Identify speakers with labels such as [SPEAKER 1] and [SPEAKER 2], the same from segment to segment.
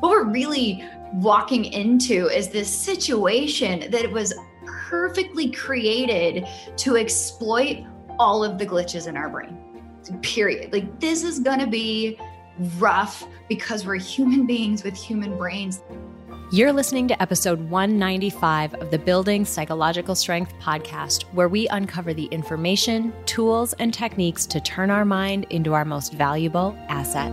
[SPEAKER 1] What we're really walking into is this situation that was perfectly created to exploit all of the glitches in our brain. Period. Like, this is going to be rough because we're human beings with human brains.
[SPEAKER 2] You're listening to episode 195 of the Building Psychological Strength podcast, where we uncover the information, tools, and techniques to turn our mind into our most valuable asset.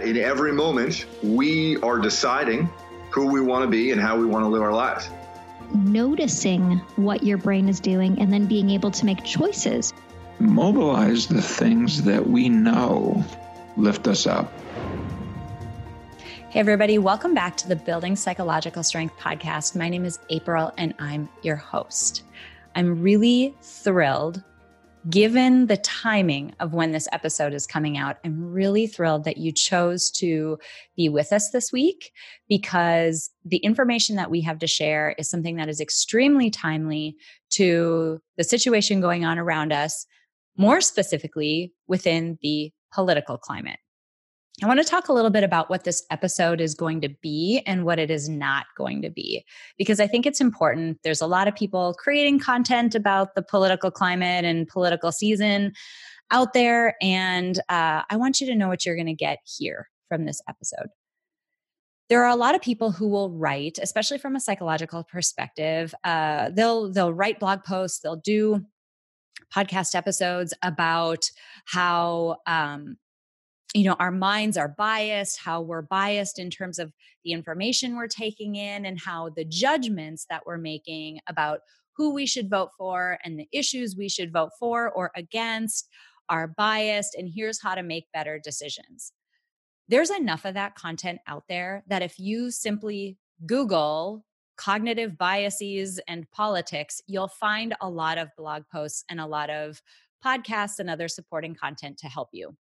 [SPEAKER 3] In every moment, we are deciding who we want to be and how we want to live our lives.
[SPEAKER 4] Noticing what your brain is doing and then being able to make choices.
[SPEAKER 5] Mobilize the things that we know lift us up.
[SPEAKER 2] Hey, everybody, welcome back to the Building Psychological Strength podcast. My name is April and I'm your host. I'm really thrilled, given the timing of when this episode is coming out. I'm really thrilled that you chose to be with us this week because the information that we have to share is something that is extremely timely to the situation going on around us, more specifically within the political climate. I want to talk a little bit about what this episode is going to be and what it is not going to be, because I think it's important. There's a lot of people creating content about the political climate and political season out there. And uh, I want you to know what you're going to get here from this episode. There are a lot of people who will write, especially from a psychological perspective. Uh, they'll they'll write blog posts. They'll do podcast episodes about how um, you know our minds are biased how we're biased in terms of the information we're taking in and how the judgments that we're making about who we should vote for and the issues we should vote for or against are biased and here's how to make better decisions there's enough of that content out there that if you simply google cognitive biases and politics, you'll find a lot of blog posts and a lot of podcasts and other supporting content to help you.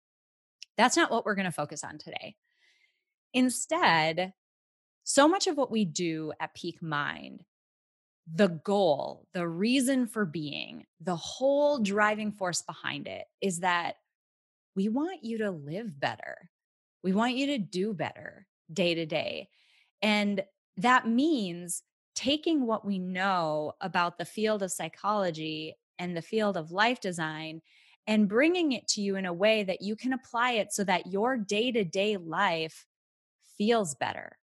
[SPEAKER 2] That's not what we're going to focus on today. Instead, so much of what we do at Peak Mind, the goal, the reason for being, the whole driving force behind it is that we want you to live better. We want you to do better day to day. And that means taking what we know about the field of psychology and the field of life design and bringing it to you in a way that you can apply it so that your day to day life feels better.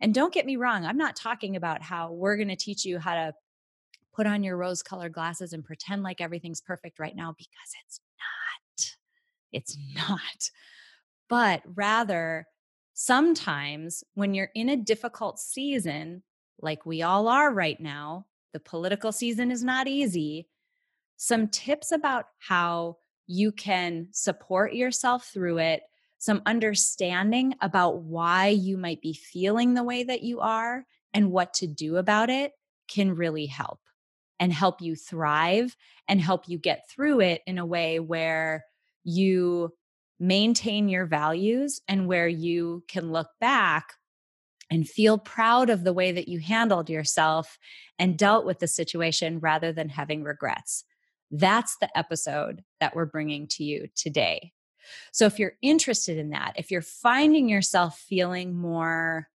[SPEAKER 2] And don't get me wrong, I'm not talking about how we're going to teach you how to put on your rose colored glasses and pretend like everything's perfect right now because it's not. It's not. But rather, sometimes when you're in a difficult season, like we all are right now, the political season is not easy. Some tips about how you can support yourself through it, some understanding about why you might be feeling the way that you are and what to do about it can really help and help you thrive and help you get through it in a way where you maintain your values and where you can look back and feel proud of the way that you handled yourself and dealt with the situation rather than having regrets. That's the episode that we're bringing to you today. So, if you're interested in that, if you're finding yourself feeling more,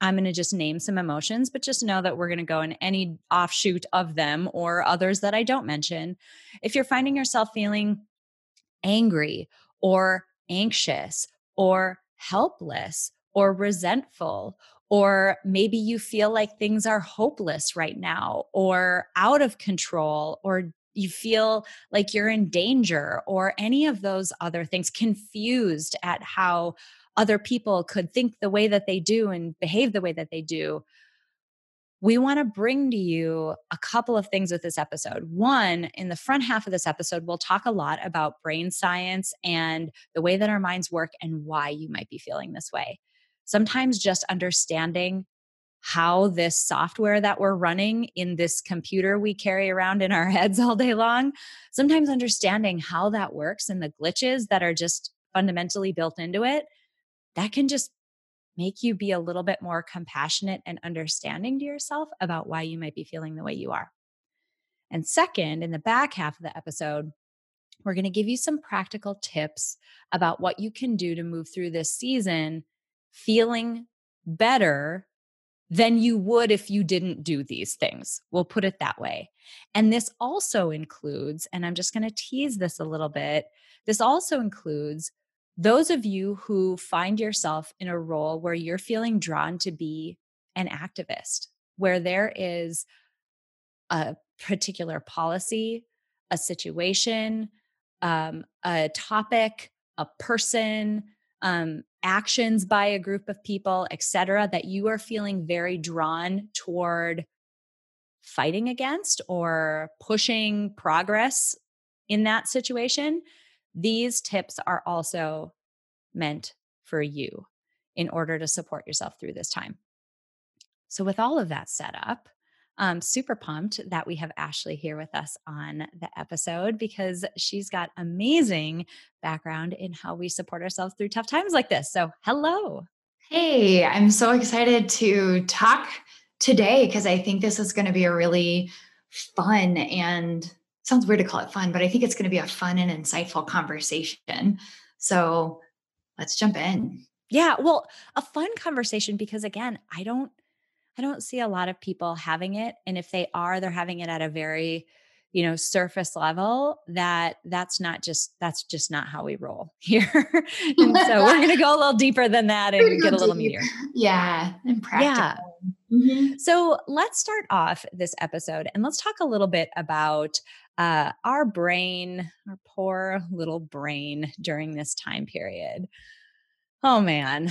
[SPEAKER 2] I'm going to just name some emotions, but just know that we're going to go in any offshoot of them or others that I don't mention. If you're finding yourself feeling angry or anxious or helpless or resentful or maybe you feel like things are hopeless right now or out of control or you feel like you're in danger or any of those other things confused at how other people could think the way that they do and behave the way that they do we want to bring to you a couple of things with this episode. One, in the front half of this episode, we'll talk a lot about brain science and the way that our minds work and why you might be feeling this way. Sometimes just understanding how this software that we're running in this computer we carry around in our heads all day long, sometimes understanding how that works and the glitches that are just fundamentally built into it, that can just make you be a little bit more compassionate and understanding to yourself about why you might be feeling the way you are. And second, in the back half of the episode, we're going to give you some practical tips about what you can do to move through this season feeling better than you would if you didn't do these things. We'll put it that way. And this also includes, and I'm just going to tease this a little bit, this also includes those of you who find yourself in a role where you're feeling drawn to be an activist, where there is a particular policy, a situation, um, a topic, a person, um, actions by a group of people, etc., that you are feeling very drawn toward fighting against or pushing progress in that situation, these tips are also meant for you in order to support yourself through this time. So, with all of that set up, I'm super pumped that we have Ashley here with us on the episode because she's got amazing background in how we support ourselves through tough times like this. So, hello.
[SPEAKER 1] Hey, I'm so excited to talk today because I think this is going to be a really fun and sounds weird to call it fun, but I think it's going to be a fun and insightful conversation. So, let's jump in.
[SPEAKER 2] Yeah, well, a fun conversation because again, I don't I don't see a lot of people having it and if they are, they're having it at a very you know surface level that that's not just that's just not how we roll here and so we're going to go a little deeper than that and get a little deep. meatier
[SPEAKER 1] yeah and practical
[SPEAKER 2] yeah. Mm-hmm. so let's start off this episode and let's talk a little bit about uh, our brain our poor little brain during this time period oh man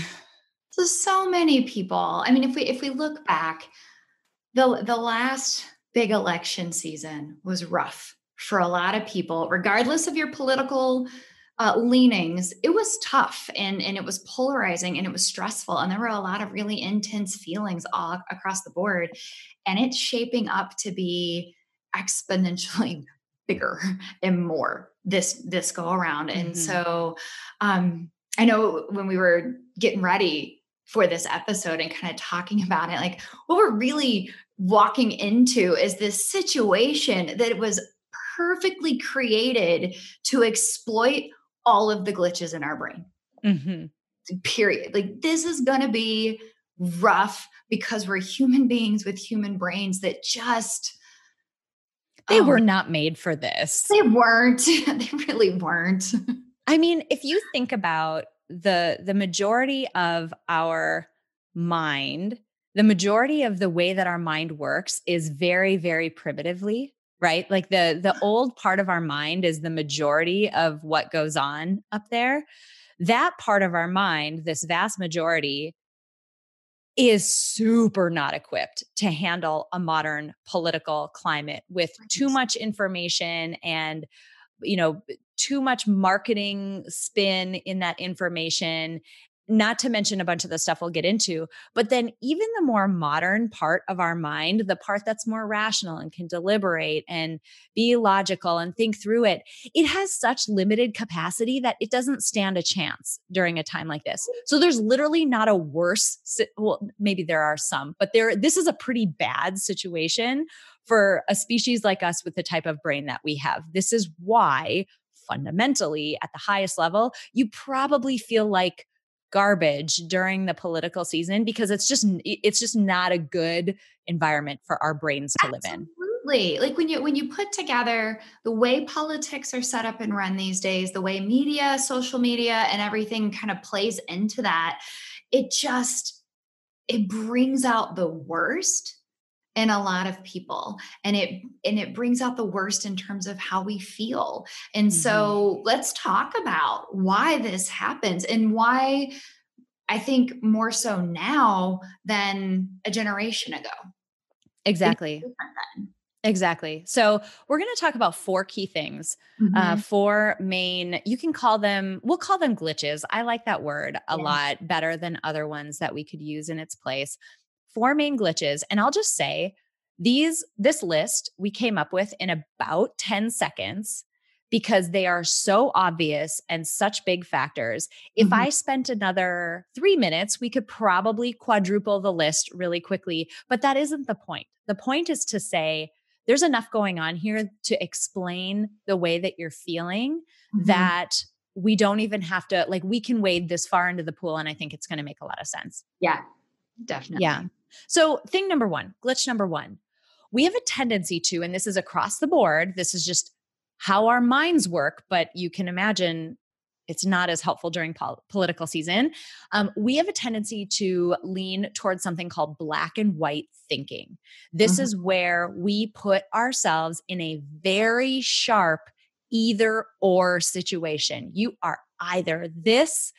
[SPEAKER 1] so so many people i mean if we if we look back the the last big election season was rough for a lot of people regardless of your political uh, leanings it was tough and and it was polarizing and it was stressful and there were a lot of really intense feelings all across the board and it's shaping up to be exponentially bigger and more this this go around and mm-hmm. so um i know when we were getting ready for this episode and kind of talking about it. Like, what we're really walking into is this situation that was perfectly created to exploit all of the glitches in our brain. Mm-hmm. Period. Like, this is going to be rough because we're human beings with human brains that just.
[SPEAKER 2] They um, were not made for this.
[SPEAKER 1] They weren't. they really weren't.
[SPEAKER 2] I mean, if you think about the the majority of our mind the majority of the way that our mind works is very very primitively right? Like the the old part of our mind is the majority of what goes on up there. That part of our mind this vast majority is super not equipped to handle a modern political climate with too much information and you know too much marketing spin in that information not to mention a bunch of the stuff we'll get into. But then, even the more modern part of our mind, the part that's more rational and can deliberate and be logical and think through it, it has such limited capacity that it doesn't stand a chance during a time like this. So, there's literally not a worse, well, maybe there are some, but there, this is a pretty bad situation for a species like us with the type of brain that we have. This is why fundamentally at the highest level, you probably feel like garbage during the political season because it's just it's just not a good environment for our brains to live in
[SPEAKER 1] absolutely like when you when you put together the way politics are set up and run these days the way media social media and everything kind of plays into that it just it brings out the worst in a lot of people and it and it brings out the worst in terms of how we feel and mm-hmm. so let's talk about why this happens and why i think more so now than a generation ago
[SPEAKER 2] Exactly. Exactly. So we're going to talk about four key things, mm-hmm. uh, four main, you can call them, we'll call them glitches. I like that word a yeah. lot better than other ones that we could use in its place. Four main glitches. And I'll just say these, this list we came up with in about 10 seconds because they are so obvious and such big factors. If mm-hmm. I spent another three minutes, we could probably quadruple the list really quickly, but that isn't the point. The point is to say, there's enough going on here to explain the way that you're feeling mm-hmm. that we don't even have to like we can wade this far into the pool and i think it's going to make a lot of sense
[SPEAKER 1] yeah definitely
[SPEAKER 2] yeah so thing number one glitch number one we have a tendency to and this is across the board this is just how our minds work but you can imagine it's not as helpful during pol- political season. Um, we have a tendency to lean towards something called black and white thinking. This mm-hmm. is where we put ourselves in a very sharp either or situation. You are either this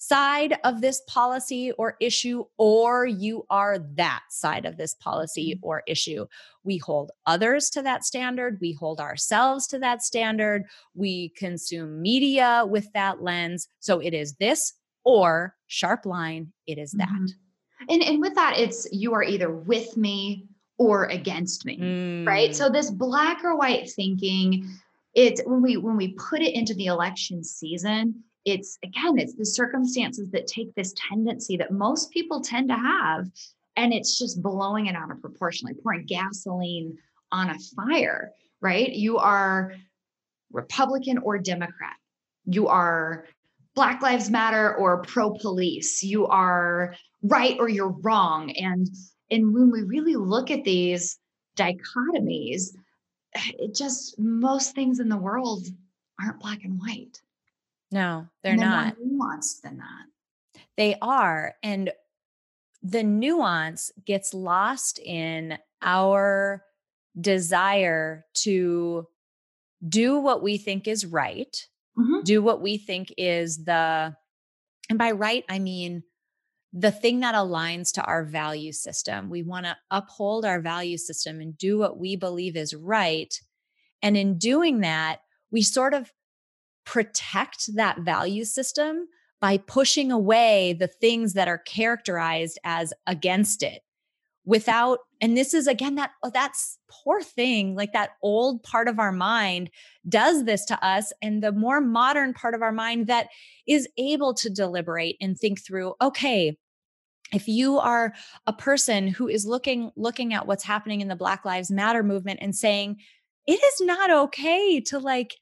[SPEAKER 2] side of this policy or issue, or you are that side of this policy mm-hmm. or issue. We hold others to that standard. We hold ourselves to that standard. We consume media with that lens. So it is this or sharp line, it is that. Mm-hmm.
[SPEAKER 1] And, and with that, it's you are either with me or against me, mm. right? So this black or white thinking, it when we when we put it into the election season, it's again it's the circumstances that take this tendency that most people tend to have and it's just blowing it out of proportion like pouring gasoline on a fire right? You are republican or democrat. You are black lives matter or pro police you are right or you're wrong. And and when we really look at these dichotomies it just most things in the world aren't black and white
[SPEAKER 2] no, they're, they're not.
[SPEAKER 1] more nuanced than that.
[SPEAKER 2] They are. And the nuance gets lost in our desire to do what we think is right, mm-hmm. do what we think is the, and by right, I mean the thing that aligns to our value system. We want to uphold our value system and do what we believe is right. And in doing that, we sort of protect that value system by pushing away the things that are characterized as against it without and this is again that oh, that's poor thing like that old part of our mind does this to us and the more modern part of our mind that is able to deliberate and think through okay if you are a person who is looking looking at what's happening in the black lives matter movement and saying it is not okay to like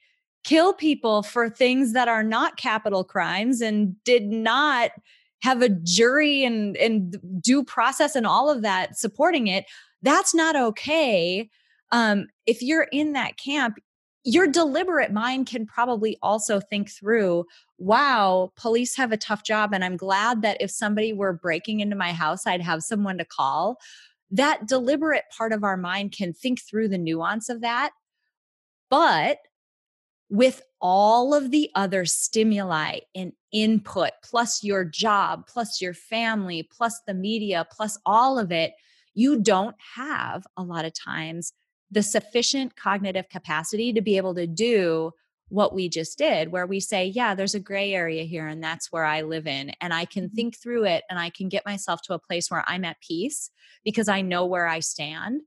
[SPEAKER 2] kill people for things that are not capital crimes and did not have a jury and and due process and all of that supporting it that's not okay. Um if you're in that camp your deliberate mind can probably also think through wow police have a tough job and i'm glad that if somebody were breaking into my house i'd have someone to call. That deliberate part of our mind can think through the nuance of that but with all of the other stimuli and input, plus your job, plus your family, plus the media, plus all of it, you don't have a lot of times the sufficient cognitive capacity to be able to do what we just did, where we say, Yeah, there's a gray area here, and that's where I live in. And I can mm-hmm. think through it and I can get myself to a place where I'm at peace because I know where I stand.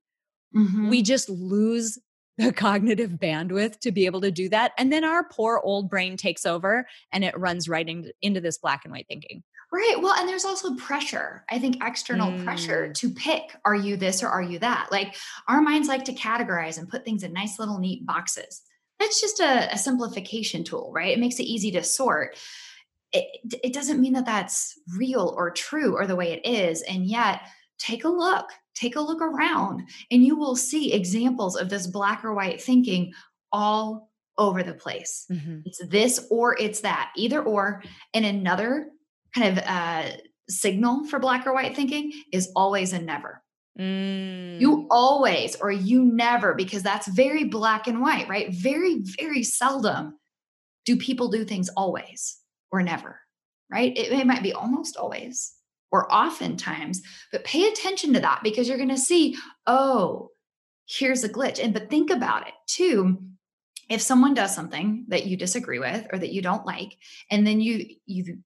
[SPEAKER 2] Mm-hmm. We just lose the cognitive bandwidth to be able to do that. And then our poor old brain takes over and it runs right in, into this black and white thinking.
[SPEAKER 1] Right. Well, and there's also pressure. I think external mm. pressure to pick are you this or are you that? Like our minds like to categorize and put things in nice little neat boxes. That's just a, a simplification tool, right? It makes it easy to sort. It, it doesn't mean that that's real or true or the way it is. And yet, take a look take a look around and you will see examples of this black or white thinking all over the place. Mm-hmm. It's this or it's that, either or. And another kind of uh, signal for black or white thinking is always and never. Mm. You always or you never, because that's very black and white, right? Very, very seldom do people do things always or never, right? It, it might be almost always, or oftentimes, but pay attention to that because you're going to see, oh, here's a glitch. And but think about it too. If someone does something that you disagree with or that you don't like, and then you you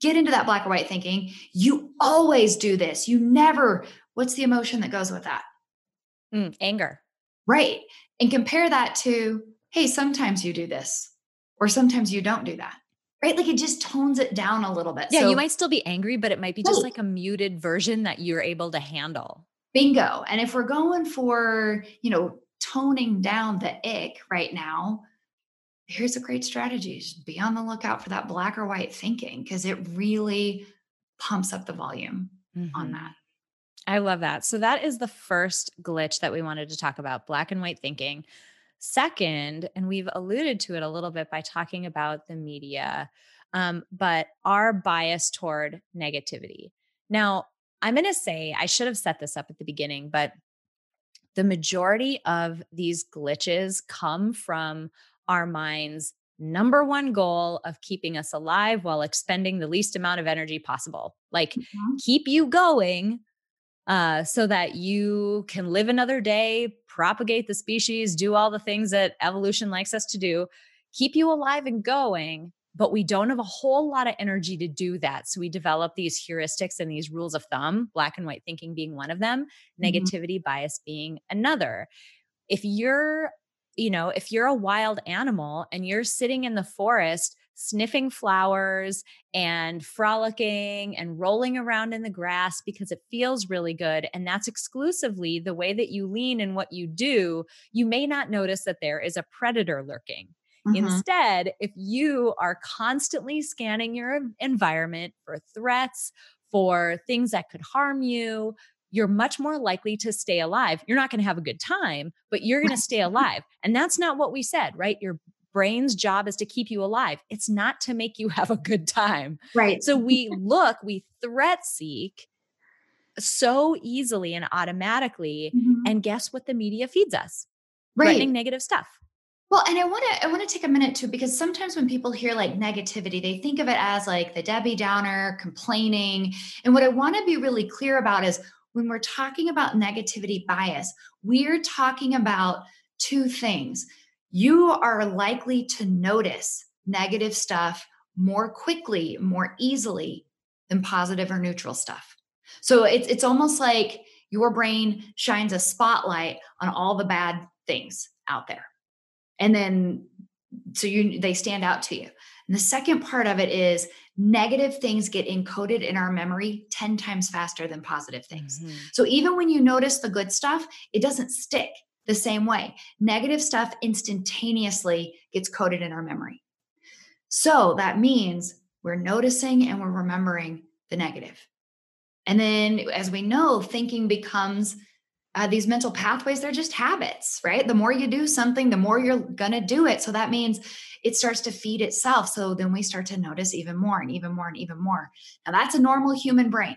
[SPEAKER 1] get into that black or white thinking, you always do this. You never, what's the emotion that goes with that?
[SPEAKER 2] Mm, anger.
[SPEAKER 1] Right. And compare that to, hey, sometimes you do this, or sometimes you don't do that. Right. Like it just tones it down a little bit.
[SPEAKER 2] Yeah. So, you might still be angry, but it might be just like a muted version that you're able to handle.
[SPEAKER 1] Bingo. And if we're going for, you know, toning down the ick right now, here's a great strategy. Just be on the lookout for that black or white thinking because it really pumps up the volume mm-hmm. on that.
[SPEAKER 2] I love that. So that is the first glitch that we wanted to talk about, black and white thinking. Second, and we've alluded to it a little bit by talking about the media, um, but our bias toward negativity. Now, I'm going to say, I should have set this up at the beginning, but the majority of these glitches come from our mind's number one goal of keeping us alive while expending the least amount of energy possible. Like, mm-hmm. keep you going uh, so that you can live another day, propagate the species, do all the things that evolution likes us to do, keep you alive and going. But we don't have a whole lot of energy to do that. So we develop these heuristics and these rules of thumb, black and white thinking being one of them, mm-hmm. negativity bias being another. If you're you know, if you're a wild animal and you're sitting in the forest sniffing flowers and frolicking and rolling around in the grass because it feels really good. And that's exclusively the way that you lean and what you do. You may not notice that there is a predator lurking. Mm-hmm. Instead, if you are constantly scanning your environment for threats, for things that could harm you, you're much more likely to stay alive. You're not going to have a good time, but you're going to stay alive. And that's not what we said, right? Your brain's job is to keep you alive. It's not to make you have a good time.
[SPEAKER 1] Right.
[SPEAKER 2] So we look, we threat seek so easily and automatically. Mm-hmm. And guess what the media feeds us? Right. Threatening negative stuff.
[SPEAKER 1] Well, and I want to I want to take a minute too because sometimes when people hear like negativity, they think of it as like the Debbie Downer, complaining. And what I want to be really clear about is when we're talking about negativity bias, we're talking about two things. You are likely to notice negative stuff more quickly, more easily than positive or neutral stuff. So it's it's almost like your brain shines a spotlight on all the bad things out there. And then so you they stand out to you. And the second part of it is negative things get encoded in our memory 10 times faster than positive things. Mm-hmm. So even when you notice the good stuff, it doesn't stick the same way. Negative stuff instantaneously gets coded in our memory. So that means we're noticing and we're remembering the negative. And then, as we know, thinking becomes uh, these mental pathways, they're just habits, right? The more you do something, the more you're going to do it. So that means it starts to feed itself. So then we start to notice even more and even more and even more. Now, that's a normal human brain.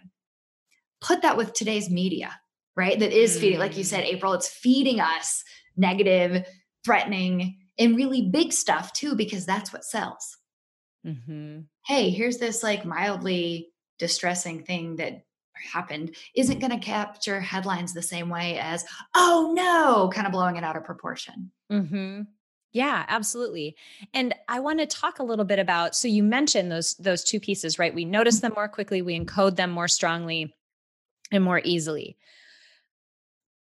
[SPEAKER 1] Put that with today's media, right? That is feeding, like you said, mm. April, it's feeding us negative, threatening, and really big stuff too, because that's what sells. Mm-hmm. Hey, here's this like mildly distressing thing that happened isn't going to capture headlines the same way as oh no kind of blowing it out of proportion
[SPEAKER 2] mm-hmm. yeah absolutely and i want to talk a little bit about so you mentioned those those two pieces right we notice them more quickly we encode them more strongly and more easily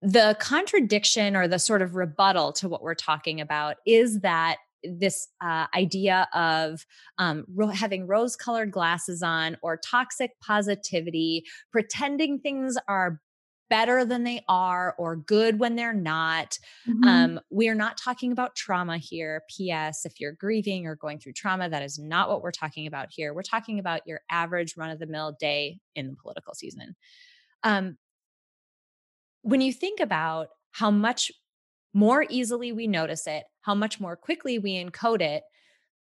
[SPEAKER 2] the contradiction or the sort of rebuttal to what we're talking about is that this uh, idea of um, ro- having rose colored glasses on or toxic positivity, pretending things are better than they are or good when they're not. Mm-hmm. Um, we are not talking about trauma here. P.S. If you're grieving or going through trauma, that is not what we're talking about here. We're talking about your average run of the mill day in the political season. Um, when you think about how much more easily we notice it, how much more quickly we encode it,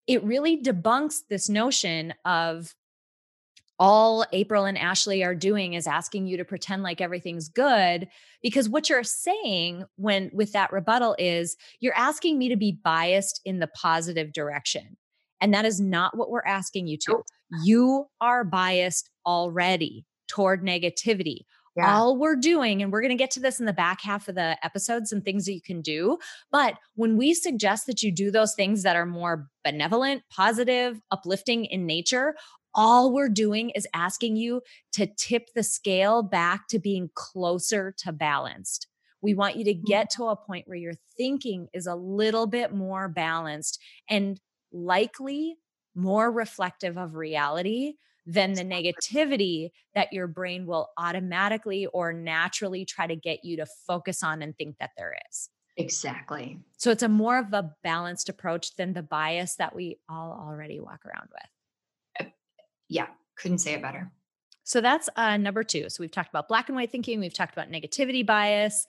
[SPEAKER 2] it really debunks this notion of all April and Ashley are doing is asking you to pretend like everything's good because what you're saying when with that rebuttal is you're asking me to be biased in the positive direction. And that is not what we're asking you to. You are biased already toward negativity.
[SPEAKER 1] Yeah.
[SPEAKER 2] All we're doing, and we're going to get to this in the back half of the episode, some things that you can do. But when we suggest that you do those things that are more benevolent, positive, uplifting in nature, all we're doing is asking you to tip the scale back to being closer to balanced. We want you to hmm. get to a point where your thinking is a little bit more balanced and likely more reflective of reality than the negativity that your brain will automatically or naturally try to get you to focus on and think that there is.
[SPEAKER 1] Exactly.
[SPEAKER 2] So it's a more of a balanced approach than the bias that we all already walk around with.
[SPEAKER 1] Yeah. Couldn't say it better.
[SPEAKER 2] So that's uh, number two. So we've talked about black and white thinking, we've talked about negativity bias.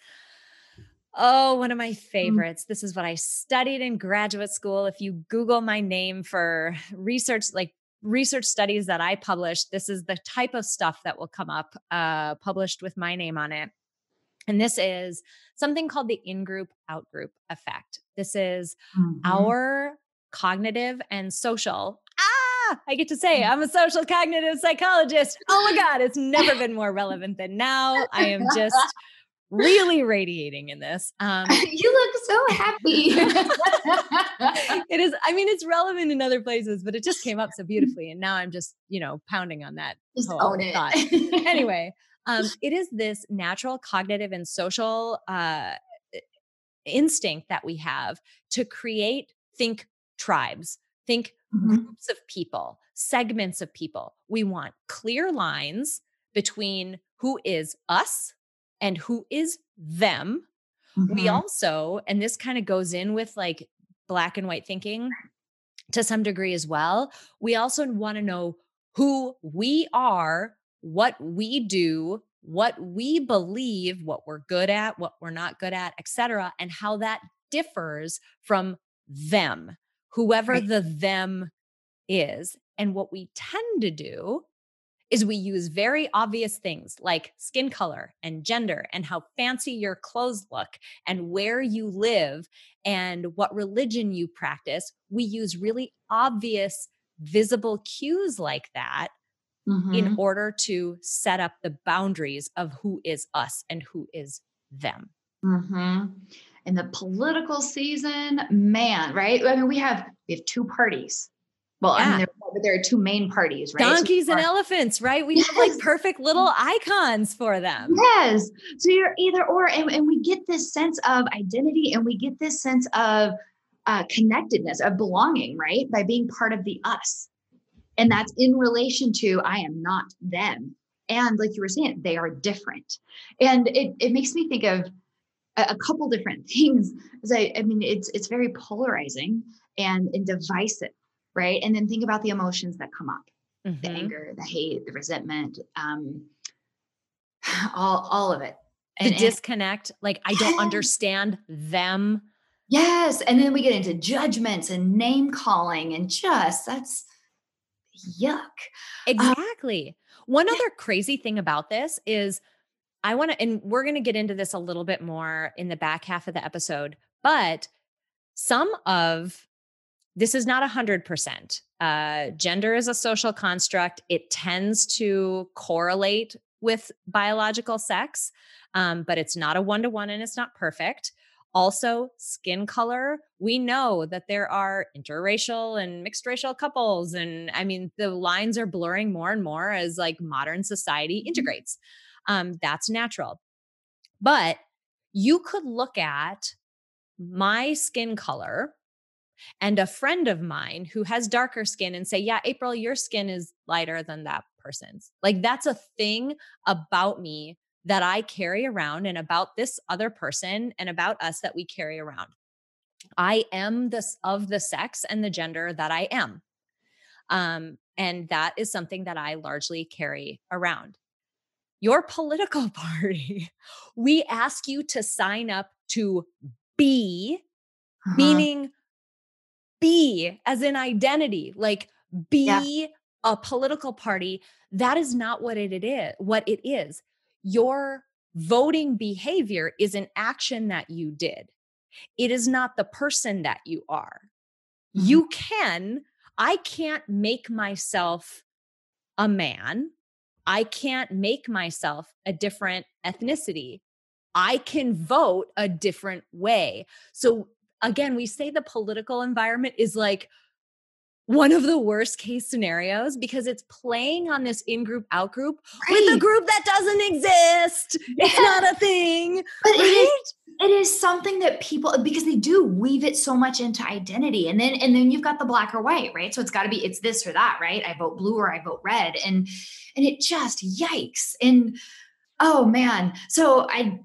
[SPEAKER 2] Oh, one of my favorites. This is what I studied in graduate school. If you Google my name for research, like research studies that I published, this is the type of stuff that will come up, uh, published with my name on it. And this is something called the in group, out group effect. This is
[SPEAKER 1] Mhm.
[SPEAKER 2] our cognitive and social. Ah, I get to say I'm a social cognitive psychologist. Oh my God, it's never been more relevant than now. I am just really radiating in this. Um,
[SPEAKER 1] you look so happy.
[SPEAKER 2] it is, I mean, it's relevant in other places, but it just came up so beautifully. And now I'm just, you know, pounding on that
[SPEAKER 1] Just
[SPEAKER 2] whole
[SPEAKER 1] own it.
[SPEAKER 2] thought. anyway, um, it is this natural cognitive and social uh, instinct that we have to create, think tribes, think
[SPEAKER 1] Mhm.
[SPEAKER 2] groups of people, segments of people. We want clear lines between who is us and who is them. We
[SPEAKER 1] Mhm.
[SPEAKER 2] also, and this kind of goes in with like black and white thinking to some degree as well. We also want to know who we are, what we do, what we believe, what we're good at, what we're not good at, etc., and how that differs from them, whoever
[SPEAKER 1] Right.
[SPEAKER 2] the them is. And what we tend to do is we use very obvious things like skin color and gender and how fancy your clothes look and where you live and what religion you practice. We use really obvious, visible cues like that
[SPEAKER 1] Mhm.
[SPEAKER 2] in order to set up the boundaries of who is us and who is them.
[SPEAKER 1] hmm In the political season, man, right? I mean, we have we have two parties. Well, I mean, there, but there are two main parties, right? So
[SPEAKER 2] Donkeys and
[SPEAKER 1] are-
[SPEAKER 2] elephants, right? We have like perfect little icons for them.
[SPEAKER 1] Yes. So you're either or, and, and we get this sense of identity and we get this sense of uh, connectedness, of belonging, right? By being part of the us. And that's in relation to I am not them. And like you were saying, they are different. And it, it makes me think of a, a couple different things. 'cause I, I mean, it's it's very polarizing and, and divisive, right? And then think about the emotions that come up the
[SPEAKER 2] Mhm.
[SPEAKER 1] anger, the hate, the resentment, um, all all of it.
[SPEAKER 2] The
[SPEAKER 1] And, and-
[SPEAKER 2] disconnect, like I don't understand them.
[SPEAKER 1] yes, and then we get into judgments and name calling, and just that's yuck.
[SPEAKER 2] Exactly. One other crazy thing about this is I want to, and we're going to get into this a little bit more in the back half of the episode, but some of this is not a hundred percent. Uh, gender is a social construct. It tends to correlate with biological sex, um, but it's not a one to one and it's not perfect. Also, skin color. We know that there are interracial and mixed racial couples. And I mean, the lines are blurring more and more as like modern society integrates. Um, that's natural. But you could look at my skin color and a friend of mine who has darker skin and say, Yeah, April, your skin is lighter than that person's. Like, that's a thing about me that I carry around and about this other person and about us that we carry around. I am this of the sex and the gender that I am. Um, and that is something that I largely carry around. Your political party, we ask you to sign up to be,
[SPEAKER 1] Uh-huh.
[SPEAKER 2] meaning be as in identity, like be
[SPEAKER 1] Yeah.
[SPEAKER 2] a political party. That is not what it, is, what it is. Your voting behavior is an action that you did. It is not the person that you are.
[SPEAKER 1] Mhm.
[SPEAKER 2] You can, I can't make myself a man. I can't make myself a different ethnicity. I can vote a different way. So again, we say the political environment is like one of the worst case scenarios because it's playing on this in group out group right. with a group that doesn't exist. Yeah. It's not a thing.
[SPEAKER 1] But right? it, is, it is something that people because they do weave it so much into identity. And then and then you've got the black or white, right? So it's got to be it's this or that, right? I vote blue or I vote red. And and it just yikes. And oh man. So I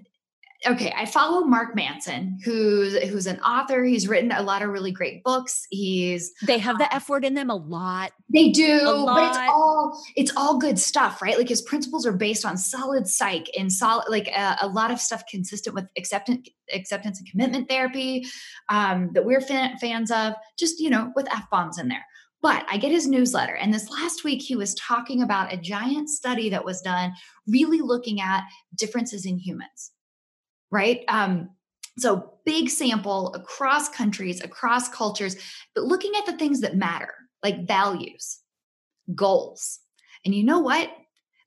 [SPEAKER 1] okay, I follow Mark Manson, who's who's an author. He's written a lot of really great books. He's
[SPEAKER 2] they have the F word in them a lot.
[SPEAKER 1] They do, but it's all it's all good stuff, right? Like his principles are based on solid psych and solid like a, uh, a lot of stuff consistent with acceptance acceptance and commitment therapy um, that we're fan, fans of. Just you know, with f bombs in there. But I get his newsletter, and this last week he was talking about a giant study that was done, really looking at differences in humans right? Um, so big sample across countries, across cultures, but looking at the things that matter, like values, goals. And you know what?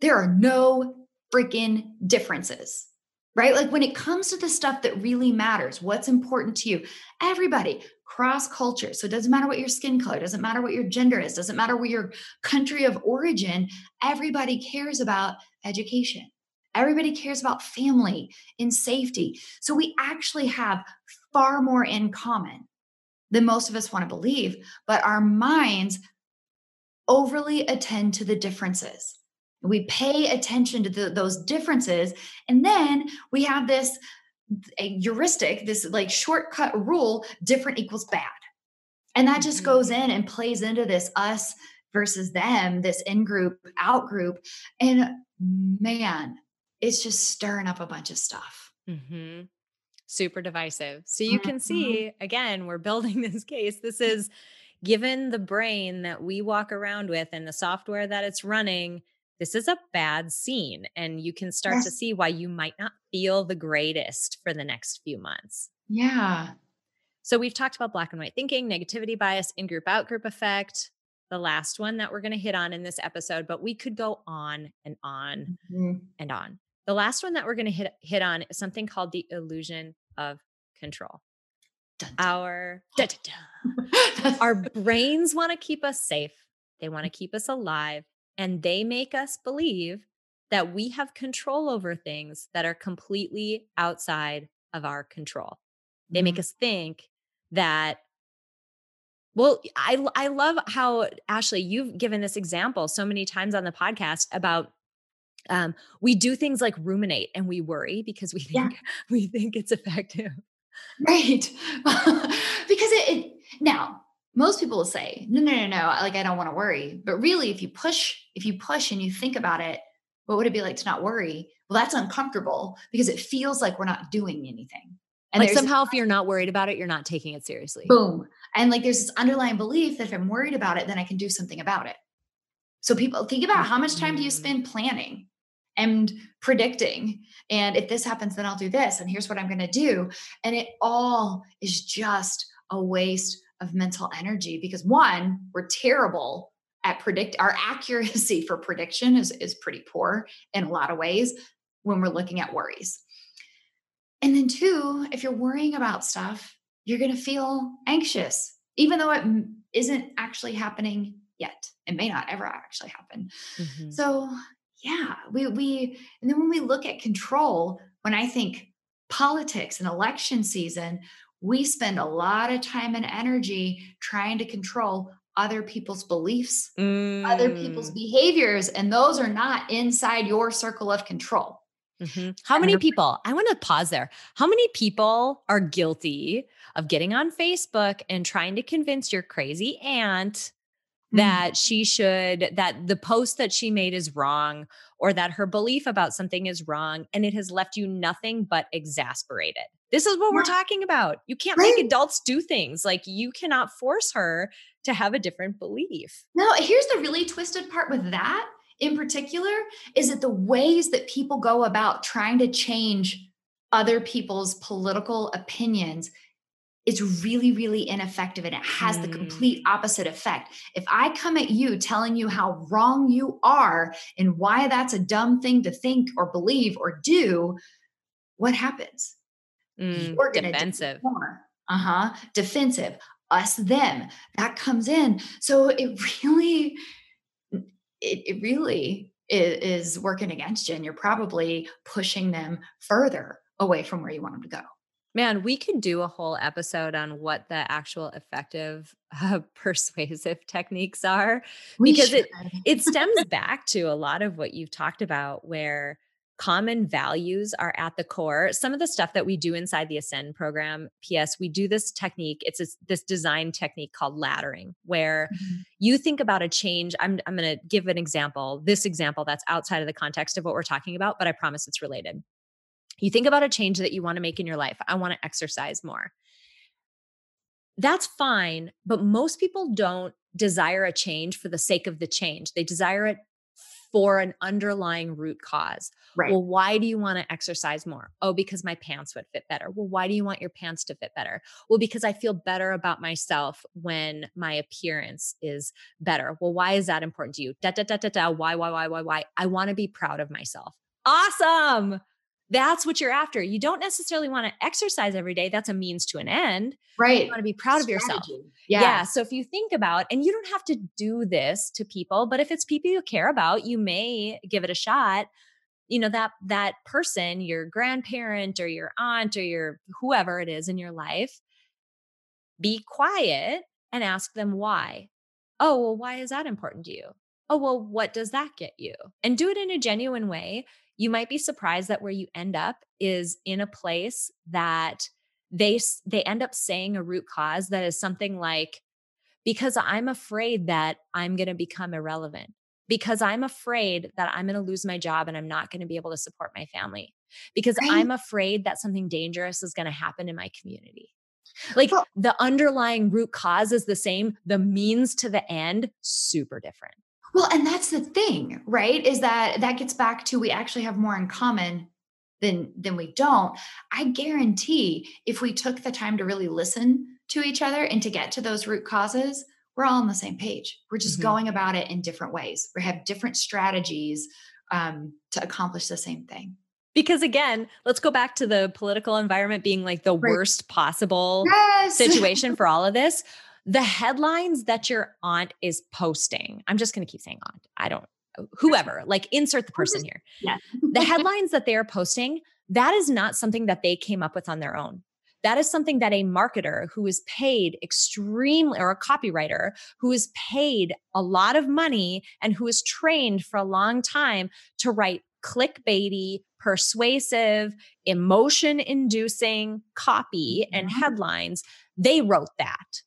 [SPEAKER 1] There are no freaking differences, right? Like when it comes to the stuff that really matters, what's important to you, everybody cross culture. So it doesn't matter what your skin color, doesn't matter what your gender is, doesn't matter what your country of origin, everybody cares about education. Everybody cares about family and safety. So we actually have far more in common than most of us want to believe, but our minds overly attend to the differences. We pay attention to the, those differences. And then we have this a heuristic, this like shortcut rule different equals bad. And that just goes mm-hmm. in and plays into this us versus them, this in group, out group. And man, it's just stirring up a bunch of stuff.
[SPEAKER 2] Mm-hmm. Super divisive. So you can mm-hmm. see, again, we're building this case. This is given the brain that we walk around with and the software that it's running. This is a bad scene. And you can start yes. to see why you might not feel the greatest for the next few months.
[SPEAKER 1] Yeah.
[SPEAKER 2] So we've talked about black and white thinking, negativity bias, in group, out group effect, the last one that we're going to hit on in this episode, but we could go on and on mm-hmm. and on. The last one that we're going to hit hit on is something called the illusion of control. Dun, dun. Our dun, our brains want to keep us safe. They want to keep us alive and they make us believe that we have control over things that are completely outside of our control. They mm-hmm. make us think that well, I I love how Ashley you've given this example so many times on the podcast about um, we do things like ruminate and we worry because we think yeah. we think it's effective.
[SPEAKER 1] Right. Because it, it, now most people will say no no no no like i don't want to worry. But really if you push if you push and you think about it what would it be like to not worry? Well that's uncomfortable because it feels like we're not doing anything.
[SPEAKER 2] And like somehow if you're not worried about it you're not taking it seriously.
[SPEAKER 1] Boom. And like there's this underlying belief that if i'm worried about it then i can do something about it. So people think about how much time do you spend planning and predicting and if this happens then i'll do this and here's what i'm going to do and it all is just a waste of mental energy because one we're terrible at predict our accuracy for prediction is, is pretty poor in a lot of ways when we're looking at worries. And then two if you're worrying about stuff you're going to feel anxious even though it isn't actually happening yet. It may not ever actually happen. Mm-hmm. so yeah we we and then when we look at control when i think politics and election season we spend a lot of time and energy trying to control other people's beliefs mm. other people's mm. behaviors and those are not inside your circle of control
[SPEAKER 2] mm-hmm. How many people? I want to pause there. How many people are guilty of getting on Facebook and trying to convince your crazy aunt. Mm. that she should that the post that she made is wrong or that her belief about something is wrong and it has left you nothing but exasperated. This is what we're talking about. You can't right. make adults do things. Like you cannot force her to have a different belief.
[SPEAKER 1] No here's the really twisted part with that in particular is that the ways that people go about trying to change other people's political opinions is really, really ineffective and it has mm. the complete opposite effect. If I come at you telling you how wrong you are and why that's a dumb thing to think or believe or do, what happens?
[SPEAKER 2] Mm, You're gonna defensive.
[SPEAKER 1] Uh huh. Defensive. Us, them. That comes in. So it really, it, it really is, is working against you, and you're probably pushing them further away from where you want them to go.
[SPEAKER 2] Man, we could do a whole episode on what the actual effective uh, persuasive techniques are we because should. it it stems back to a lot of what you've talked about where common values are at the core. Some of the stuff that we do inside the Ascend program, PS, we do this technique. It's a, this design technique called laddering, where mm-hmm. you think about a change. I'm, I'm going to give an example, this example that's outside of the context of what we're talking about, but I promise it's related. You think about a change that you want to make in your life. I want to exercise more. That's fine, but most people don't desire a change for the sake of the change. They desire it for an underlying root cause. Right. Well, why do you want to exercise more? Oh, because my pants would fit better. Well, why do you want your pants to fit better? Well, because I feel better about myself when my appearance is better. Well, why is that important to you? Da da da da da. Why, why, why, why, why? I want to be proud of myself. Awesome. That's what you're after. You don't necessarily want to exercise every day. That's a means to an end.
[SPEAKER 1] Right.
[SPEAKER 2] You want to be proud Strategy. of yourself. Yeah. yeah. So if you think about, and you don't have to do this to people, but if it's people you care about, you may give it a shot. You know, that that person, your grandparent or your aunt or your whoever it is in your life, be quiet and ask them why. Oh, well, why is that important to you? Oh, well, what does that get you? And do it in a genuine way you might be surprised that where you end up is in a place that they they end up saying a root cause that is something like because i'm afraid that i'm going to become irrelevant. Because i'm afraid that i'm going to lose my job and i'm not going to be able to support my family. Because right. i'm afraid that something dangerous is going to happen in my community. Like well, the underlying root cause is the same the means to the end super different
[SPEAKER 1] well, and that's the thing, right? Is that that gets back to we actually have more in common than than we don't. I guarantee if we took the time to really listen to each other and to get to those root causes, we're all on the same page. We're just mm-hmm. going about it in different ways. We have different strategies um, to accomplish the same thing.
[SPEAKER 2] Because again, let's go back to the political environment being like the right. worst possible yes. situation for all of this the headlines that your aunt is posting, I'm just going to keep saying aunt. I don't, whoever, like insert the person here.
[SPEAKER 1] Yeah.
[SPEAKER 2] the headlines that they are posting, that is not something that they came up with on their own. That is something that a marketer who is paid extremely, or a copywriter who is paid a lot of money and who is trained for a long time to write clickbaity, persuasive, emotion inducing copy and headlines, they wrote that.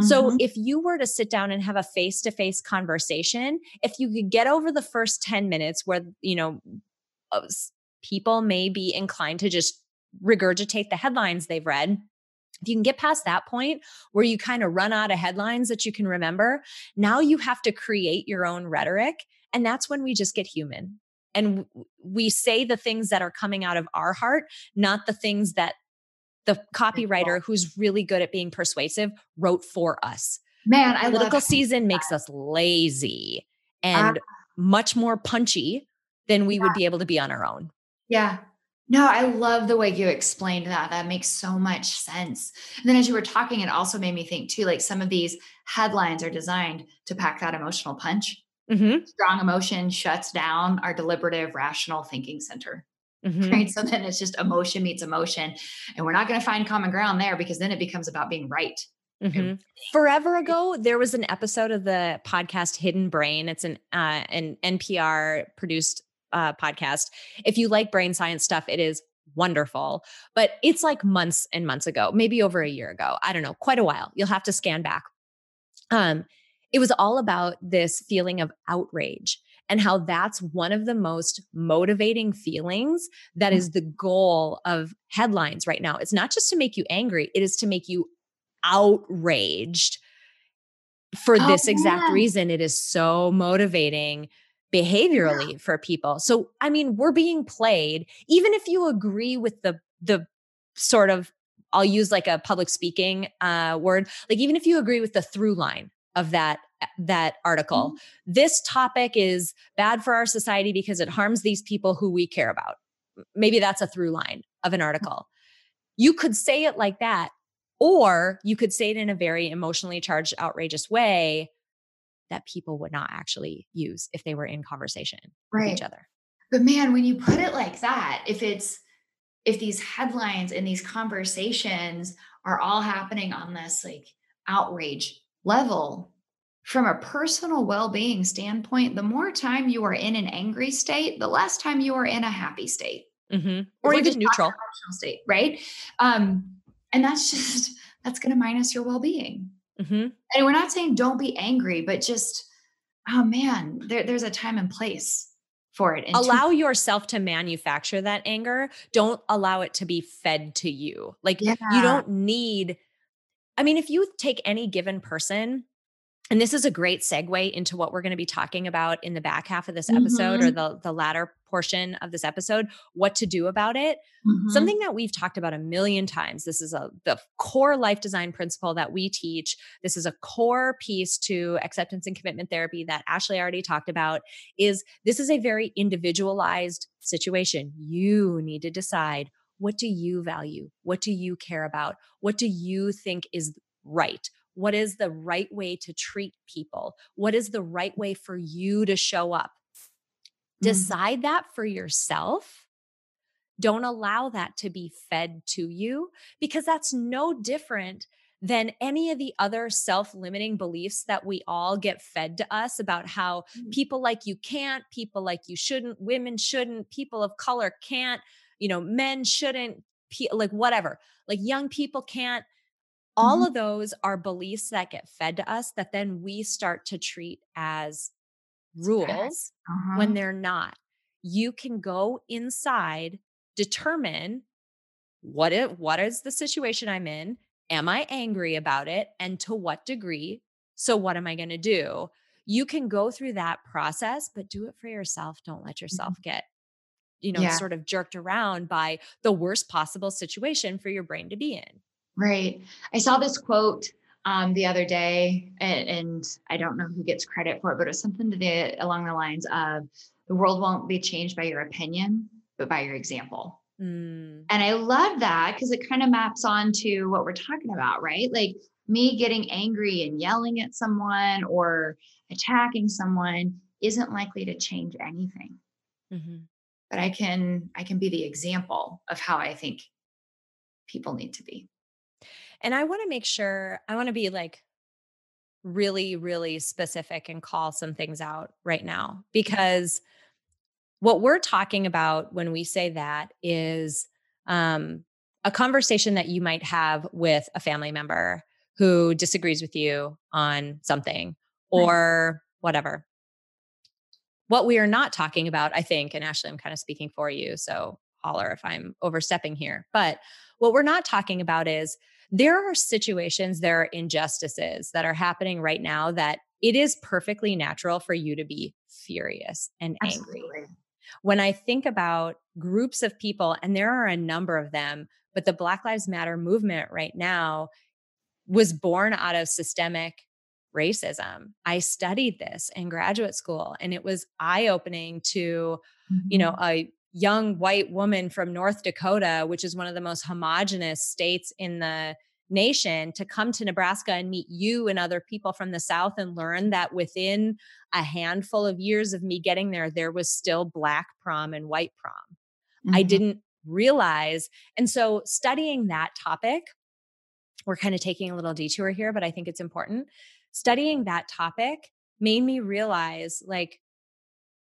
[SPEAKER 2] So mm-hmm. if you were to sit down and have a face to face conversation, if you could get over the first 10 minutes where, you know, people may be inclined to just regurgitate the headlines they've read, if you can get past that point where you kind of run out of headlines that you can remember, now you have to create your own rhetoric. And that's when we just get human. And we say the things that are coming out of our heart, not the things that the copywriter who's really good at being persuasive wrote for us.
[SPEAKER 1] Man, I
[SPEAKER 2] political season makes us lazy and uh, much more punchy than we yeah. would be able to be on our own.
[SPEAKER 1] Yeah. No, I love the way you explained that. That makes so much sense. And then as you were talking, it also made me think too like some of these headlines are designed to pack that emotional punch. Mm-hmm. Strong emotion shuts down our deliberative, rational thinking center. Mm-hmm. Right. So then it's just emotion meets emotion. And we're not going to find common ground there because then it becomes about being right.
[SPEAKER 2] Mm-hmm. Forever ago, there was an episode of the podcast Hidden Brain. It's an uh, an NPR produced uh, podcast. If you like brain science stuff, it is wonderful. But it's like months and months ago, maybe over a year ago. I don't know, quite a while. You'll have to scan back. Um, it was all about this feeling of outrage and how that's one of the most motivating feelings that mm. the goal of headlines right now. It's not just to make you angry, it is to make you outraged for oh, this exact yeah. reason. It is so motivating behaviorally yeah. for people. So, I mean, we're being played, even if you agree with the, the, sort of I'll use like a public speaking uh, word. Like even if you agree with the through line of that that article, mm-hmm. this topic is bad for our society because it harms these people who we care about. Maybe that's a through line of an mm-hmm. article. You could say it like that, or you could say it in a very emotionally charged, outrageous way that people would not actually use if they were in conversation right. with each other.
[SPEAKER 1] But man, when you put it like that, if it's if these headlines and these conversations are all happening on this like outrage level from a personal well-being standpoint the more time you are in an angry state the less time you are in a happy state
[SPEAKER 2] mm-hmm. or even neutral
[SPEAKER 1] state right um, and that's just that's going to minus your well-being mm-hmm. and we're not saying don't be angry but just oh man there, there's a time and place for it.
[SPEAKER 2] allow to- yourself to manufacture that anger. Don't allow it to be fed to you. Like yeah. you don't need, I mean, if you take any given person, and this is a great segue into what we're going to be talking about in the back half of this episode mm-hmm. or the, the latter portion of this episode what to do about it. Mm-hmm. something that we've talked about a million times. This is a the core life design principle that we teach. This is a core piece to acceptance and commitment therapy that ashley already talked about is this is a very individualized situation. You need to decide what do you value? What do you care about? What do you think is right what is the right way to treat people what is the right way for you to show up Mm-hmm. Decide that for yourself. Don't allow that to be fed to you because that's no different than any of the other self limiting beliefs that we all get fed to us about how mm-hmm. people like you can't, people like you shouldn't, women shouldn't, people of color can't, you know, men shouldn't, like whatever, like young people can't. All mm-hmm. of those are beliefs that get fed to us that then we start to treat as rules uh-huh. when they're not. You can go inside, determine what it what is the situation I'm in? Am I angry about it? And to what degree? So what am I going to do? You can go through that process, but do it for yourself. Don't let yourself mm-hmm. get you know, yeah. sort of jerked around by the worst possible situation for your brain to be in.
[SPEAKER 1] Right. I saw this quote um, the other day, and, and, I don't know who gets credit for it, but it was something to the along the lines of the world won't be changed by your opinion, but by your example. Mm. And I love that because it kind of maps on to what we're talking about, right? Like me getting angry and yelling at someone or attacking someone isn't likely to change anything. Mm-hmm. But I can I can be the example of how I think people need to be.
[SPEAKER 2] And I want to make sure, I want to be like really, really specific and call some things out right now because what we're talking about when we say that is um, a conversation that you might have with a family member who disagrees with you on something or whatever. What we are not talking about, I think, and Ashley, I'm kind of speaking for you, so holler if I'm overstepping here. But what we're not talking about is there are situations, there are injustices that are happening right now that it is perfectly natural for you to be furious and angry. Absolutely. When I think about groups of people, and there are a number of them, but the Black Lives Matter movement right now was born out of systemic racism. I studied this in graduate school and it was eye opening to, mm-hmm. you know, mm-hmm. a young white woman from North Dakota, which is one of the most homogenous states in the nation, to come to Nebraska and meet you and other people from the South and learn that within a handful of years of me getting there, there was still Black prom and white prom. Mm-hmm. I didn't realize. And so studying that topic, we're kind of taking a little detour here, but I think it's important. Studying that topic made me realize like,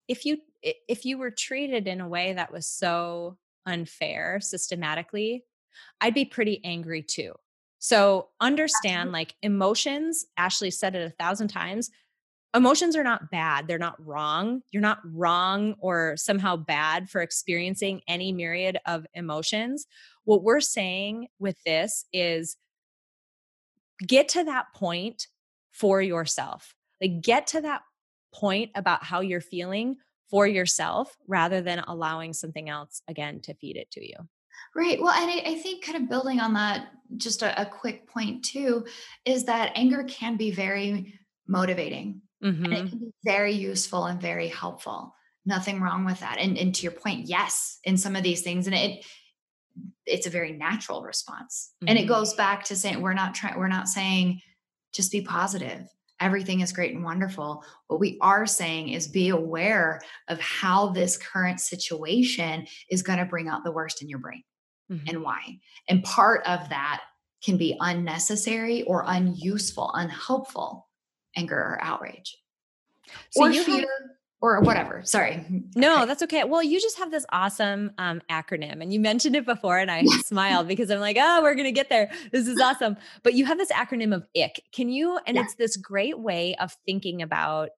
[SPEAKER 2] if you if you were treated in a way that was so unfair systematically, I'd be pretty angry too. So understand like emotions, Ashley said it a thousand times. Emotions are not bad. They're not wrong. You're not wrong or somehow bad for experiencing any myriad of emotions. What we're saying with this is get to that point for yourself. Like get to that point about how you're feeling for yourself rather than allowing something else again to feed it to you.
[SPEAKER 1] Right. Well, and I, I, think kind of building on that, just a, a, quick point too, is that anger can be very motivating mm-hmm. and it mm-hmm. can be very useful and very helpful. Nothing wrong with that. And, and to your point, yes, in some of these things, and it it's a very natural response. Mm-hmm. And it goes mm-hmm. back to saying we're not trying, we're not saying just be positive. Everything is great and wonderful. What we are saying is be aware of how this current situation is going to bring out the worst in your brain mm-hmm. and why. And part of that can be unnecessary or unuseful, unhelpful anger or outrage. So or fear. Have- or whatever. Sorry.
[SPEAKER 2] No, okay. that's okay. Well, you just have this awesome um, acronym, and you mentioned it before, and I smiled because I'm like, oh, we're gonna get there. This is awesome. But you have this acronym of ICK. Can you? And yeah. it's this great way of thinking about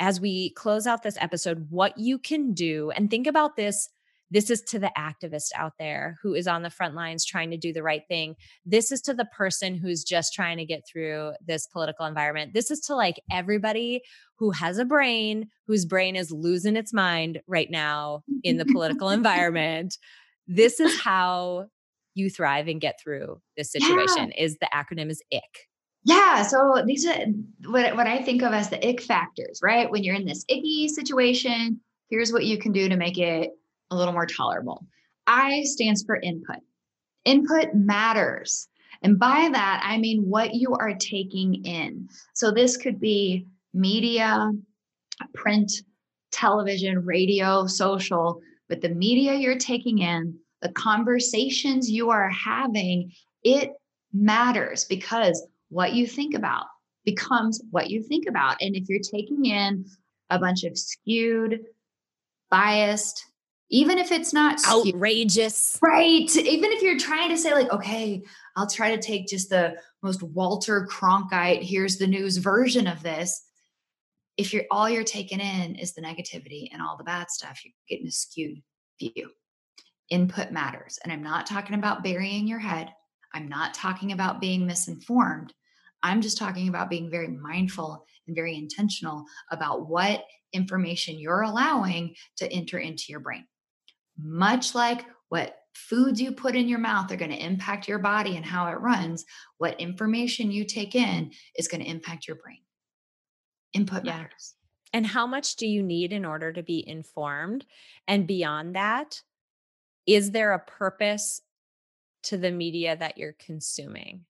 [SPEAKER 2] as we close out this episode, what you can do, and think about this this is to the activist out there who is on the front lines trying to do the right thing. This is to the person who's just trying to get through this political environment. This is to like everybody who has a brain, whose brain is losing its mind right now in the political environment. This is how you thrive and get through this situation yeah. is the acronym is ick
[SPEAKER 1] yeah so these are what, what i think of as the ick factors right when you're in this icky situation here's what you can do to make it a little more tolerable. I stands for input. Input matters. And by that, I mean what you are taking in. So this could be media, print, television, radio, social, but the media you're taking in, the conversations you are having, it matters because what you think about becomes what you think about. And if you're taking in a bunch of skewed, biased, even if it's not
[SPEAKER 2] outrageous.
[SPEAKER 1] Right. Even if you're trying to say, like, okay, I'll try to take just the most Walter Cronkite, here's the news version of this. If you're all you're taking in is the negativity and all the bad stuff, you're getting a skewed view. Input matters. And I'm not talking about burying your head. I'm not talking about being misinformed. I'm just talking about being very mindful and very intentional about what information you're allowing to enter into your brain much like what foods you put in your mouth are going to impact your body and how it runs, what information you take in is going to impact your brain. Input yeah. matters.
[SPEAKER 2] And how much do you need in order to be informed? And beyond that, is there a purpose to the media that you're consuming?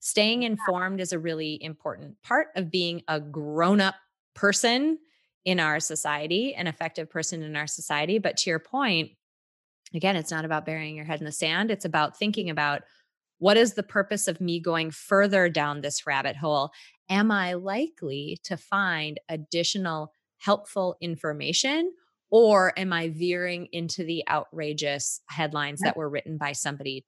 [SPEAKER 2] Staying informed is a really important part of being a grown up person in our society, an effective person in our society. But to your point, again, it's not about burying your head in the sand. It's about thinking about what is the purpose of me going further down this rabbit hole? Am I likely to find additional helpful information? Or am I veering into the outrageous headlines that were written by somebody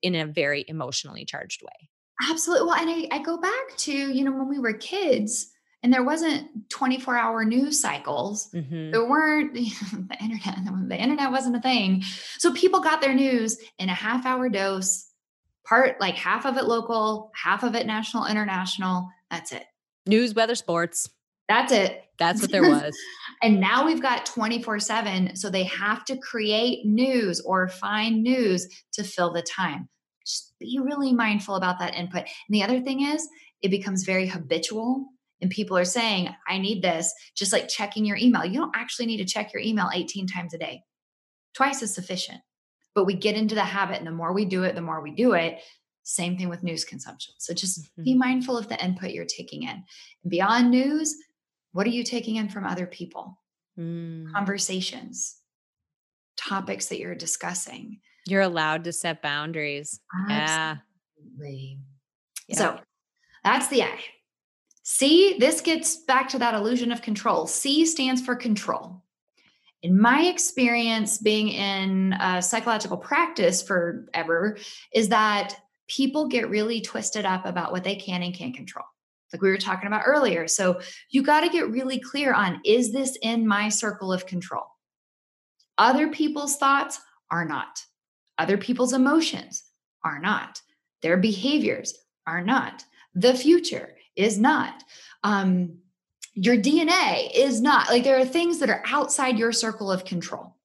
[SPEAKER 2] in a very emotionally charged way?
[SPEAKER 1] Absolutely. Well, and I, I go back to, you know, when we were kids, and there wasn't 24 hour news cycles. Mm-hmm. there weren't the internet the internet wasn't a thing. So people got their news in a half hour dose part like half of it local half of it national international. That's it.
[SPEAKER 2] News weather sports.
[SPEAKER 1] That's it.
[SPEAKER 2] That's what there was.
[SPEAKER 1] And now we've got 24 7 so they have to create news or find news to fill the time. Just be really mindful about that input. And the other thing is it becomes very habitual and people are saying, I need this, just like checking your email. You don't actually need to check your email 18 times a day. Twice is sufficient. But we get into the habit, and the more we do it, the more we do it. Same thing with news consumption. So just mm-hmm. be mindful of the input you're taking in. And beyond news, what are you taking in from other people? Mm. Conversations, topics that you're discussing.
[SPEAKER 2] You're allowed to set boundaries.
[SPEAKER 1] Absolutely. Yeah. So that's the I. C, this gets back to that illusion of control. C stands for control. In my experience, being in psychological practice forever, is that people get really twisted up about what they can and can't control, like we were talking about earlier. So you got to get really clear on is this in my circle of control? Other people's thoughts are not, other people's emotions are not, their behaviors are not, the future is not. Um, your DNA is not. Like there are things that are outside your circle of control.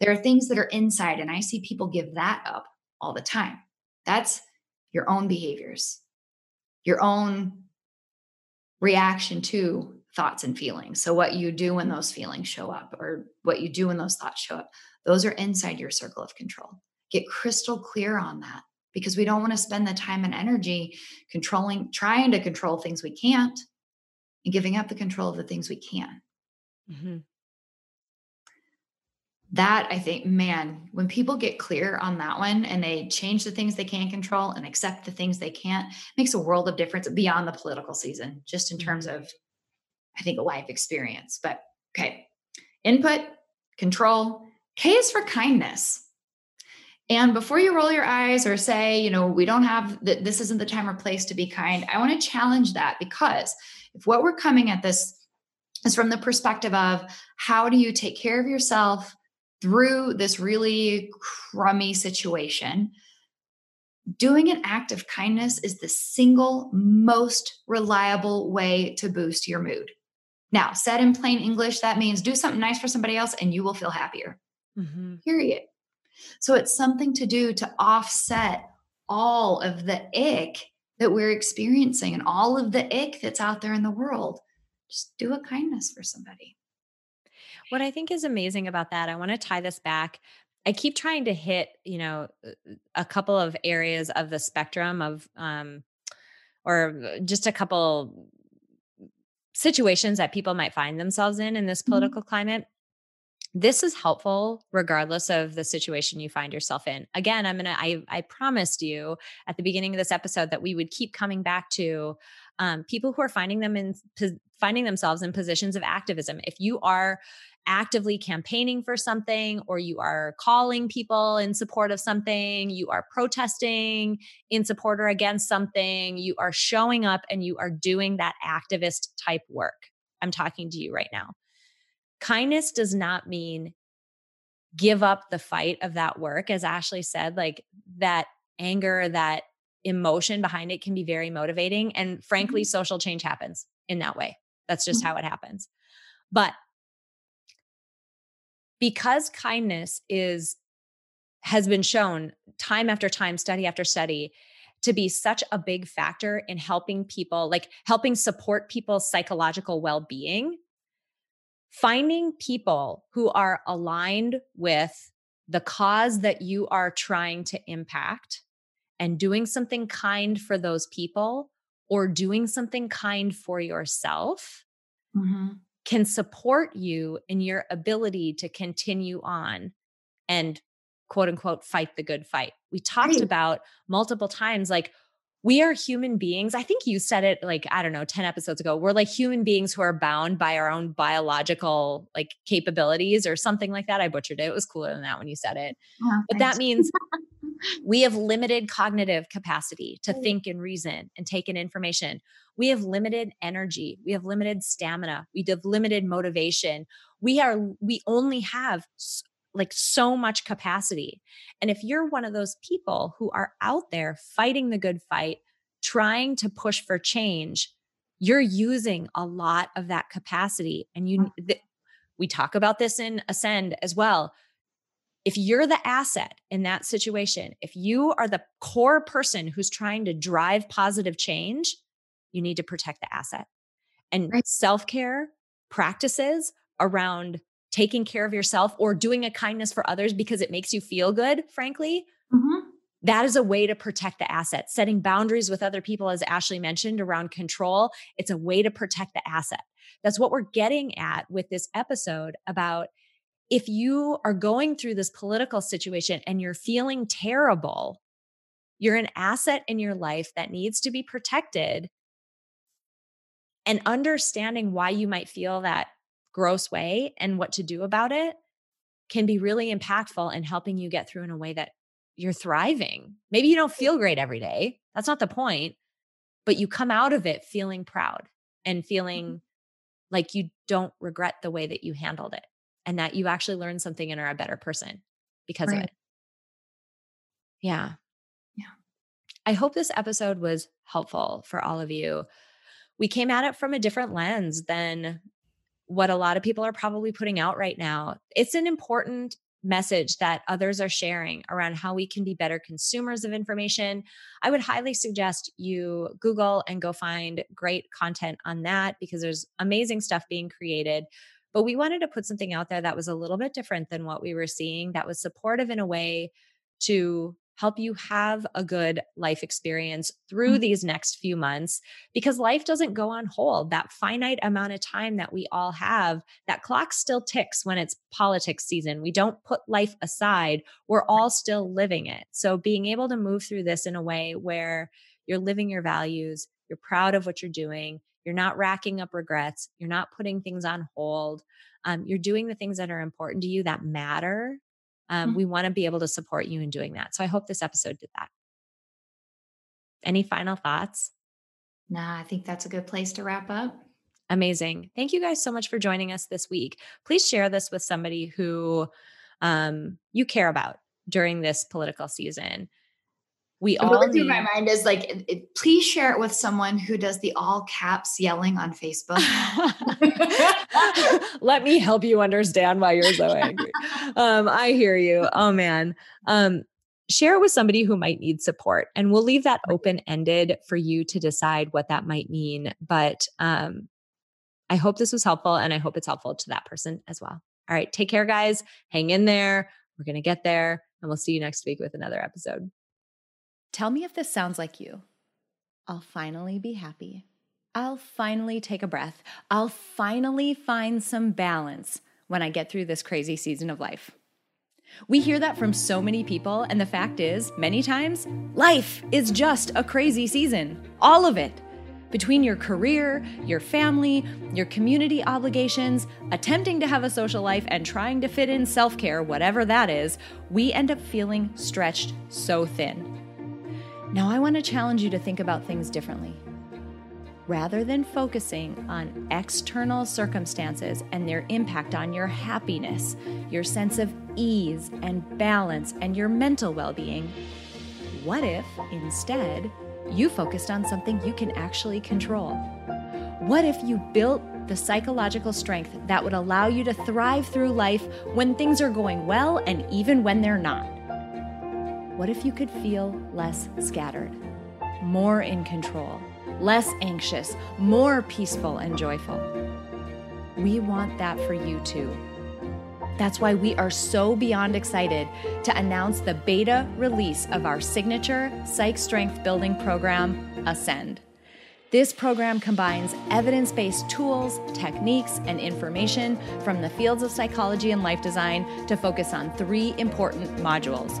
[SPEAKER 1] There are things that are inside, and I see people give that up all the time. That's your own behaviors, your own reaction to thoughts and feelings. So, what you do when those feelings show up, or what you do when those thoughts show up, those are inside your circle of control. Get crystal clear on that because we don't want to spend the time and energy controlling, trying to control things we can't and giving up the control of the things we can. Mm-hmm. That I think, man, when people get clear on that one and they change the things they can't control and accept the things they can't, makes a world of difference beyond the political season, just in terms mm-hmm. of, I think, a life experience. But okay, input, control. K is for kindness. And before you roll your eyes or say, you know, we don't have that, this isn't the time or place to be kind, I want to challenge that because if what we're coming at this is from the perspective of how do you take care of yourself through this really crummy situation, doing an act of kindness is the single most reliable way to boost your mood. Now, said in plain English, that means do something nice for somebody else and you will feel happier. Mm-hmm. Period. So it's something to do to offset all of the ick that we're experiencing and all of the ick that's out there in the world. Just do a kindness for somebody.
[SPEAKER 2] What I think is amazing about that, I want to tie this back. I keep trying to hit, you know, a couple of areas of the spectrum of, um, or just a couple situations that people might find themselves in in this mm-hmm. political mm-hmm. climate this is helpful regardless of the situation you find yourself in. Again i'm gonna i i promised you at the beginning of this episode that we would keep coming back to um, people who are finding them in finding themselves in positions of activism. If you are actively campaigning for something or you are calling people in support of something you are protesting in support or against something you are showing up and you are doing that activist type work. I'm talking to you right now kindness does not mean give up the fight of that work as ashley said like that anger that emotion behind it can be very motivating and frankly mm-hmm. social change happens in that way that's just mm-hmm. how it happens but because kindness is has been shown time after time study after study to be such a big factor in helping people like helping support people's psychological well-being finding people who are aligned with the cause that you are trying to impact and doing something kind for those people or doing something kind for yourself mm-hmm. can support you in your ability to continue on and quote unquote fight the good fight. We talked right. about multiple times like we are human beings. I think you said it like, I don't know, 10 episodes ago. We're like human beings who are bound by our own biological like capabilities or something like that. I butchered it. It was cooler than that when you said it. Oh, but that means we have limited cognitive capacity to think and reason and take in information. We have limited energy. We have limited stamina. We have limited motivation. We are, we only have like so much capacity. And if you're one of those people who are out there fighting the good fight, trying to push for change, you're using a lot of that capacity. And you, mm. th- we talk about this in Ascend as well. If you're the asset in that situation, if you are the core person who's trying to drive positive change, you need to protect the asset. And right. self care practices around taking care of yourself or doing a kindness for others because it makes you feel good, frankly, mm-hmm. that is a way to protect the asset. Setting boundaries with other people, as Ashley mentioned, around control, it's a way to protect the asset. That's what we're getting at with this episode about if you are going through this political situation and you're feeling terrible, you're an asset in your life that needs to be protected. And understanding why you might feel that gross way and what to do about it can be really impactful in helping you get through in a way that you're thriving. Maybe you don't feel great every day. That's not the point, but you come out of it feeling proud and mm-hmm. feeling like you don't regret the way that you handled it and that you actually learned something and are a better person because right. of it. Yeah. Yeah. I hope this episode was helpful for all of you. We came at it from a different lens than what a lot of people are probably putting out right now. It's an important
[SPEAKER 6] message that others are sharing around how we can be better consumers of information, I would highly suggest you Google and go find great content on that because there's amazing stuff being created. But we wanted to put something out there that was a little bit different than what we were seeing, that was supportive in a way to help you have a good life experience through mm-hmm. these next few months because life doesn't go on hold. That finite amount of time that we all have, that clock still ticks when it's politics season. We don't put life aside, we're all still living it. So being able to move through this in a way where you're living your values, you're proud of what you're doing, you're not racking up regrets, you're not putting things on hold. Um, you're doing the things that are important to you that matter um, mm-hmm. We want to be able to support you in doing that. So I hope this episode did that. Any final thoughts?
[SPEAKER 1] Nah, I think that's a good place to wrap up.
[SPEAKER 6] Amazing. Thank you guys so much for joining us this week. Please share this with somebody who um, you care about during this political season we all
[SPEAKER 1] what's in my mind is like it, it, please share it with someone who does the all caps yelling on facebook.
[SPEAKER 6] Let me help you understand why you're so angry. Um, i hear you. Oh man. Um, share it with somebody who might need support and we'll leave that open ended for you to decide what that might mean but um, i hope this was helpful and i hope it's helpful to that person as well. All right take care guys. Hang in there. We're going to get there and we'll see you next week with another episode
[SPEAKER 2] Tell me if this sounds like you. I'll finally be happy. I'll finally take a breath. I'll finally find some balance when I get through this crazy season of life. We hear that from so many people, and the fact is, many times, life is just a crazy season. All of it. Between your career, your family, your community obligations, attempting to have a social life, and trying to fit in self care, whatever that is, we end up feeling stretched so thin. Now, I want to challenge you to think about things differently. Rather than focusing on external circumstances and their impact on your happiness, your sense of ease and balance, and your mental well being, what if instead you focused on something you can actually control? What if you built the psychological strength that would allow you to thrive through life when things are going well and even when they're not? What if you could feel less scattered, more in control, less anxious, more peaceful and joyful? We want that for you too. That's why we are so beyond excited to announce the beta release of our signature Psych Strength Building program, Ascend. This program combines evidence based tools, techniques, and information from the fields of psychology and life design to focus on three important modules